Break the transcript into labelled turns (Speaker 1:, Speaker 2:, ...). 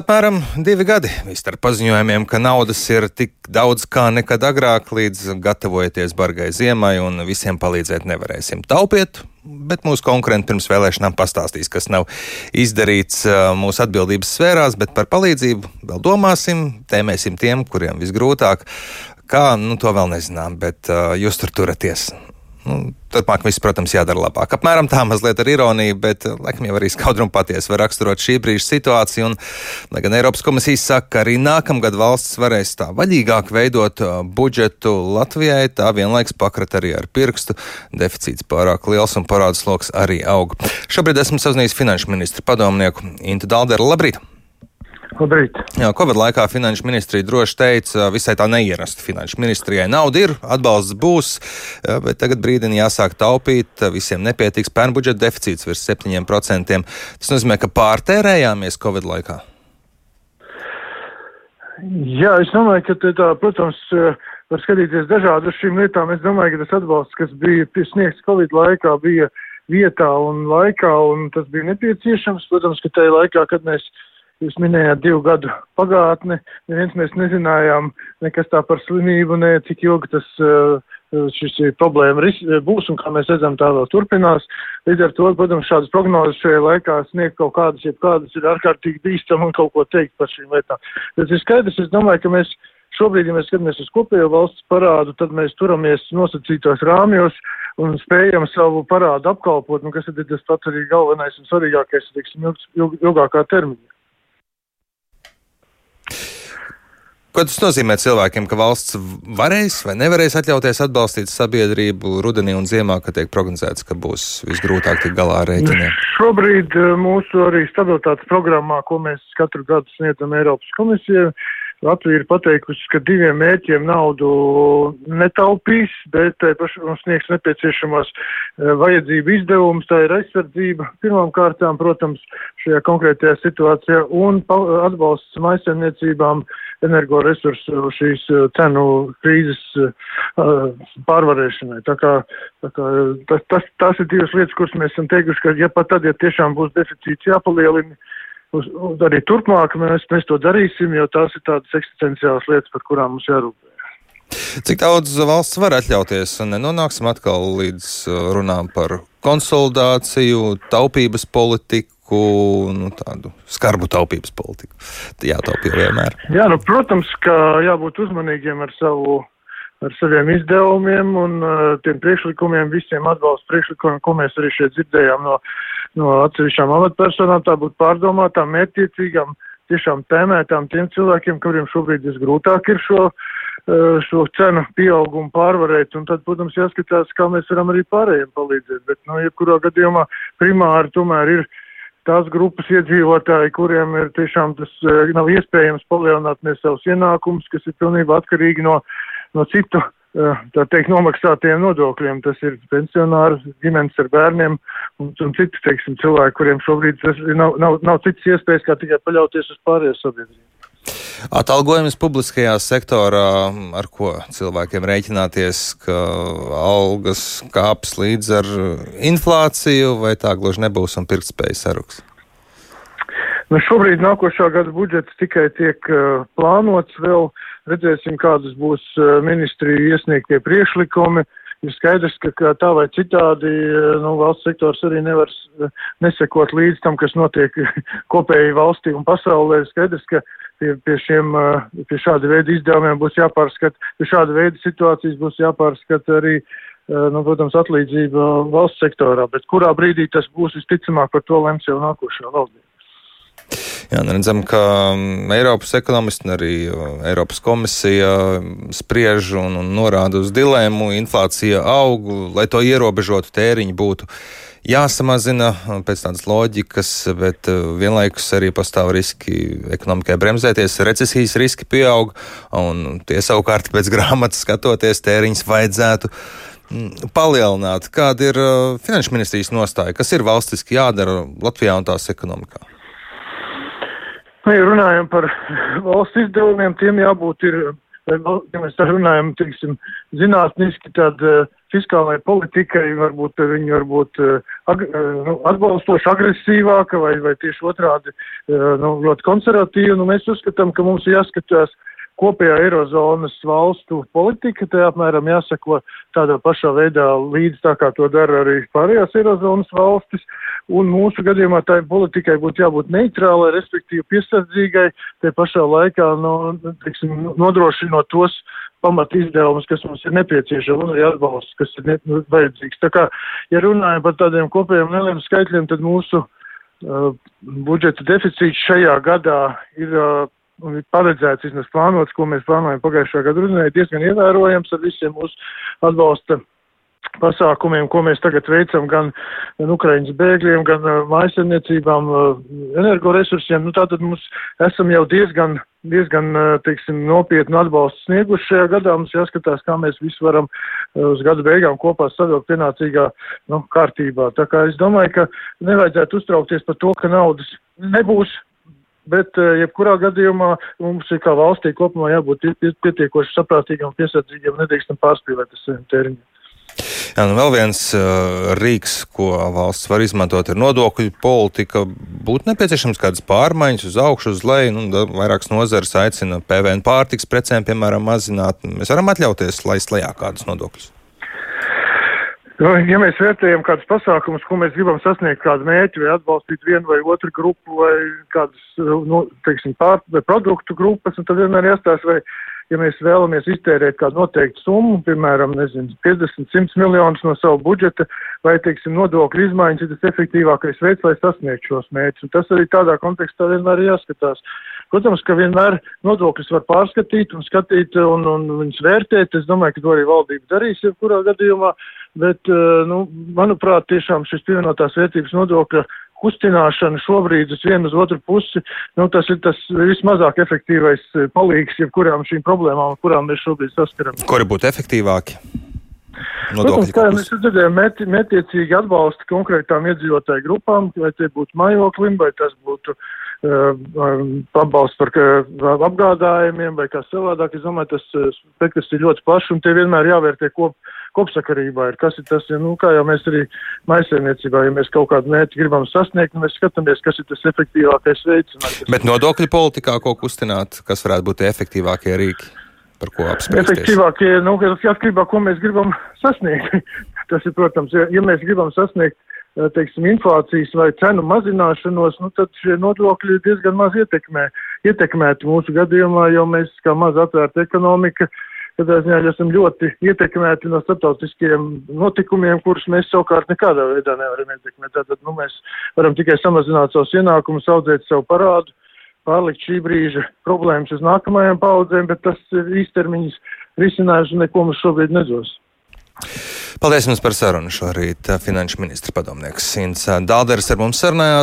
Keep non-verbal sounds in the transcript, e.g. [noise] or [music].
Speaker 1: Apmēram divi gadi starp paziņojumiem, ka naudas ir tik daudz kā nekad agrāk, līdz gatavojoties bargai ziemai un visiem palīdzēt nevarēsim. Taupiet, bet mūsu konkurenti pirms vēlēšanām pastāstīs, kas nav izdarīts mūsu atbildības sfērās, bet par palīdzību vēl domāsim, tēmēsim tiem, kuriem visgrūtāk. Kā, nu, to vēl nezinām, bet uh, jūs tur turaties. Nu, Turpmāk viss, protams, jādara labāk. Apmēram tā mazliet ar ironiju, bet laikam jau arī skaudrumu patiesi var raksturot šī brīža situāciju. Un, lai gan Eiropas komisija saka, ka arī nākamgad valsts varēs tā vaļīgāk veidot budžetu Latvijai, tā vienlaiks pakrat arī ar pirkstu. Deficīts pārāk liels un parādas lokus arī aug. Šobrīd esmu sazinājies finanšu ministru padomnieku Intu Dalderu. Labrīt!
Speaker 2: Labrīt.
Speaker 1: Jā, Covid laikā finanšu ministrija droši teica, visai tā neierasta finanšu ministrijai. Nauda ir, atbalsts būs, bet tagad brīdī jāsāk taupīt, visiem nepietiks pērn budžeta deficīts virs 7%. Tas nozīmē, ka pārtērējāmies Covid laikā.
Speaker 2: Jā, es domāju, ka tā, protams, var skatīties dažādi uz šīm lietām. Es domāju, ka tas atbalsts, kas bija sniegts Covid laikā, bija vietā un laikā, un tas bija nepieciešams. Protams, ka tajā laikā, kad mēs Jūs minējāt divu gadu pagātni, neviens mēs nezinājām nekas tā par slimību, ne cik ilgi tas uh, šis problēma ris, būs un kā mēs redzam tā vēl turpinās. Līdz ar to, protams, šādas prognozes šajā laikā sniegt kaut kādas, ja kādas ir ārkārtīgi bīstam un kaut ko teikt par šīm lietām. Tas ir skaidrs, es domāju, ka mēs šobrīd, ja mēs skatāmies uz kopējo valsts parādu, tad mēs turamies nosacītos rāmjos un spējam savu parādu apkalpot, nu, kas ir tas pats arī galvenais un svarīgākais, teiksim, ilg, ilg, ilgākā termiņā.
Speaker 1: Ko tas nozīmē cilvēkiem, ka valsts varēs vai nevarēs atļauties atbalstīt sabiedrību rudenī un ziemā, kad tiek prognozēts, ka būs visgrūtāk tikt galā ar rēķiniem?
Speaker 2: Šobrīd eh, mūsu arī stabilitātes programmā, ko mēs katru gadu sniedzam Eiropas komisijai, Latvija ir pateikusi, ka diviem mērķiem naudu netaupīs, bet mums sniegs nepieciešamos e, vajadzību izdevumus. Tā ir aizsardzība pirmām kārtām, protams, šajā konkrētajā situācijā un atbalsts maisaimniecībām energoresursu šīs e, cenu krīzes pārvarēšanai. Tā kā, tā kā tas, tas, tas ir divas lietas, kuras mēs esam teikuši, ka ja pat tad, ja tiešām būs deficīts jāpalielina, uz, uz arī turpmāk mēs, mēs to darīsim, jo tās ir tādas eksistenciālas lietas, par kurām mums jārūpē.
Speaker 1: Cik daudz valsts var atļauties, nenonāksim atkal līdz uh, runām par konsolidāciju, taupības politiku, nu, tādu skarbu taupības politiku. Jātaupīja vienmēr.
Speaker 2: Jā, nu, protams, ka jābūt uzmanīgiem ar savu ar saviem izdevumiem un uh, tiem priekšlikumiem, visiem atbalsta priekšlikumiem, ko mēs arī šeit dzirdējām no, no atsevišķām amatpersonām, tā būtu pārdomātām, mērķiecīgām, tiešām tēmētām tiem cilvēkiem, kuriem šobrīd visgrūtāk ir šo, uh, šo cenu pieaugumu pārvarēt, un tad, protams, jāskatās, kā mēs varam arī pārējiem palīdzēt, bet, nu, jebkurā gadījumā primāri tomēr ir tās grupas iedzīvotāji, kuriem ir tiešām tas uh, nav iespējams palielināt ne savus ienākumus, kas ir pilnībā atkarīgi no no citu, eh, tā teikt, nomaksātiem nodokļiem. Tas ir pensionāri, ģimenes ar bērniem un, un citi, teiksim, cilvēki, kuriem šobrīd nav, nav, nav citas iespējas, kā tikai paļauties uz pārējo sabiedrību.
Speaker 1: Atalgojums publiskajā sektorā, ar ko cilvēkiem rēķināties, ka algas kāps līdz ar inflāciju, vai tā gluži nebūs un pirktspējas saruks?
Speaker 2: Nu, šobrīd nākošā gada budžets tikai tiek uh, plānots vēl. Redzēsim, kādas būs uh, ministriju iesniegtie priešlikumi. Ir skaidrs, ka, ka tā vai citādi uh, nu, valsts sektors arī nevar uh, nesekot līdz tam, kas notiek [laughs] kopēji valstī un pasaulē. Ir skaidrs, ka pie, pie, šiem, uh, pie šāda veida izdevumiem būs jāpārskata, pie šāda veida situācijas būs jāpārskata arī nu, protams, atlīdzība valsts sektorā, bet kurā brīdī tas būs visticamāk par to lems jau nākošā valdība.
Speaker 1: Jā, nu redzam, ka mm, Eiropas ekonomisti un arī Eiropas komisija spriež un, un norāda uz dilēmu. Inflācija aug, lai to ierobežotu, tēriņi būtu jāsamazina pēc tādas loģikas, bet vienlaikus arī pastāv riski ekonomikai bremzēties, recesijas riski pieaug, un tie savukārt pēc grāmatas skatoties tēriņus vajadzētu palielināt. Kāda ir finanšu ministrijas nostāja? Kas ir valstiski jādara Latvijā un tās ekonomikā?
Speaker 2: Nu, ja runājam par valsts izdevumiem, tiem jābūt ir, ja mēs tā runājam, teiksim, zinātniski, tad uh, fiskālajai politikai, varbūt viņi varbūt ag, nu, atbalstoši agresīvāka vai, vai tieši otrādi nu, ļoti konservatīva. Nu, mēs uzskatām, ka mums ir jāskatās kopējā Eirozonas valstu politika, te apmēram jāsako tādā pašā veidā līdz tā kā to dara arī pārējās Eirozonas valstis, un mūsu gadījumā tai politikai būtu jābūt neitrālai, respektīvi piesardzīgai, te pašā laikā, no, teiksim, nodrošinot tos pamat izdevumus, kas mums ir nepieciešami, un arī atbalsts, kas ir ne, nu, vajadzīgs. Tā kā, ja runājam par tādiem kopējiem nelieliem skaitļiem, tad mūsu uh, budžeta deficīts šajā gadā ir uh, un ir paredzēts, vismaz plānots, ko mēs plānojam pagājušā gada rudenī, diezgan ievērojams ar visiem mūsu atbalsta pasākumiem, ko mēs tagad veicam gan, gan Ukraiņas bēgļiem, gan uh, mājasemniecībām, uh, energoresursiem. Nu, tātad mums esam jau diezgan, diezgan, uh, teiksim, nopietnu atbalstu snieguši šajā gadā. Mums jāskatās, kā mēs visu varam uz gada beigām kopā savilkt pienācīgā nu, kārtībā. Tā kā es domāju, ka nevajadzētu uztraukties par to, ka naudas nebūs bet eh, jebkurā gadījumā mums ir kā valstī kopumā jābūt pietiekoši saprātīgam, piesardzīgam, nedrīkstam pārspīlēt ar saviem termiņiem.
Speaker 1: Jā, nu vēl viens uh, rīks, ko valsts var izmantot, ir nodokļu politika. Būtu nepieciešams kādas pārmaiņas uz augšu, uz leju. Nu, vairākas nozares aicina PVN pārtiks precēm, piemēram, mazināt. Mēs varam atļauties laist lejā kādus nodokļus.
Speaker 2: Nu, ja mēs vērtējam kādus pasākumus, ko mēs gribam sasniegt, kādu mērķi vai atbalstīt vienu vai otru grupu vai kādas, nu, teiksim, pār, vai produktu grupas, tad vienmēr jāstāsta, vai, ja mēs vēlamies iztērēt kādu noteiktu summu, piemēram, nezinu, 50, 100 miljonus no savu budžeta, vai, teiksim, nodokļu izmaiņas ir tas efektīvākais veids, lai sasniegtu šos mērķus. Un tas arī tādā kontekstā vienmēr ir jāskatās. Protams, ka vienmēr nodokļus var pārskatīt un skatīt un, un viņus vērtēt. Es domāju, ka to arī valdība darīs, jebkurā gadījumā. Bet, eh, nu, manuprāt, tiešām šis pievienotās vērtības nodokļa kustināšana šobrīd uz vienu uz otru pusi, nu, tas ir tas vismazāk efektīvais eh, palīgs jebkurām šīm problēmām, ar kurām mēs šobrīd saskaramies.
Speaker 1: Kuri būtu efektīvāki?
Speaker 2: Protams, kā mēs dzirdējām, meti, metiecīgi atbalsta konkrētām iedzīvotāju grupām, vai tie būtu mājoklim, vai tas būtu uh, atbalsts par uh, apgādājumiem, vai kā savādāk. Es domāju, tas spektrs ir ļoti plašs, un tie vienmēr jāvērtē kop, kopsakarībā. Ir, kas ir tas, ja, nu, kā jau mēs arī maisēmniecībā, ja mēs kaut kādu mērķi gribam sasniegt, nu, mēs skatāmies, kas ir tas efektīvākais veids.
Speaker 1: Bet nodokļu politikā ko kustināt, kas varētu būt efektīvākie rīki? par ko apspriesties?
Speaker 2: Efektīvākie, nu, atkarībā, ko mēs gribam sasniegt. [laughs] Tas ir, protams, ja, ja mēs gribam sasniegt, eh, teiksim, inflācijas vai cenu mazināšanos, nu, tad šie nodokļi diezgan maz ietekmē, ietekmēti mūsu gadījumā, jo mēs kā maz atvērta ekonomika, tādā ziņā esam ļoti ietekmēti no starptautiskiem notikumiem, kurus mēs savukārt nekādā veidā nevaram ietekmēt. Tātad, nu, mēs varam tikai samazināt savus ienākumus, audzēt savu parādu pārlikt šī brīža problēmas uz nākamajām paudzēm, bet tas īstermiņas risinājums neko mums šobrīd nedos.
Speaker 1: Paldies jums par sarunu šorīt. Finanšu ministra padomnieks Sins Dālders ar mums sarunājās.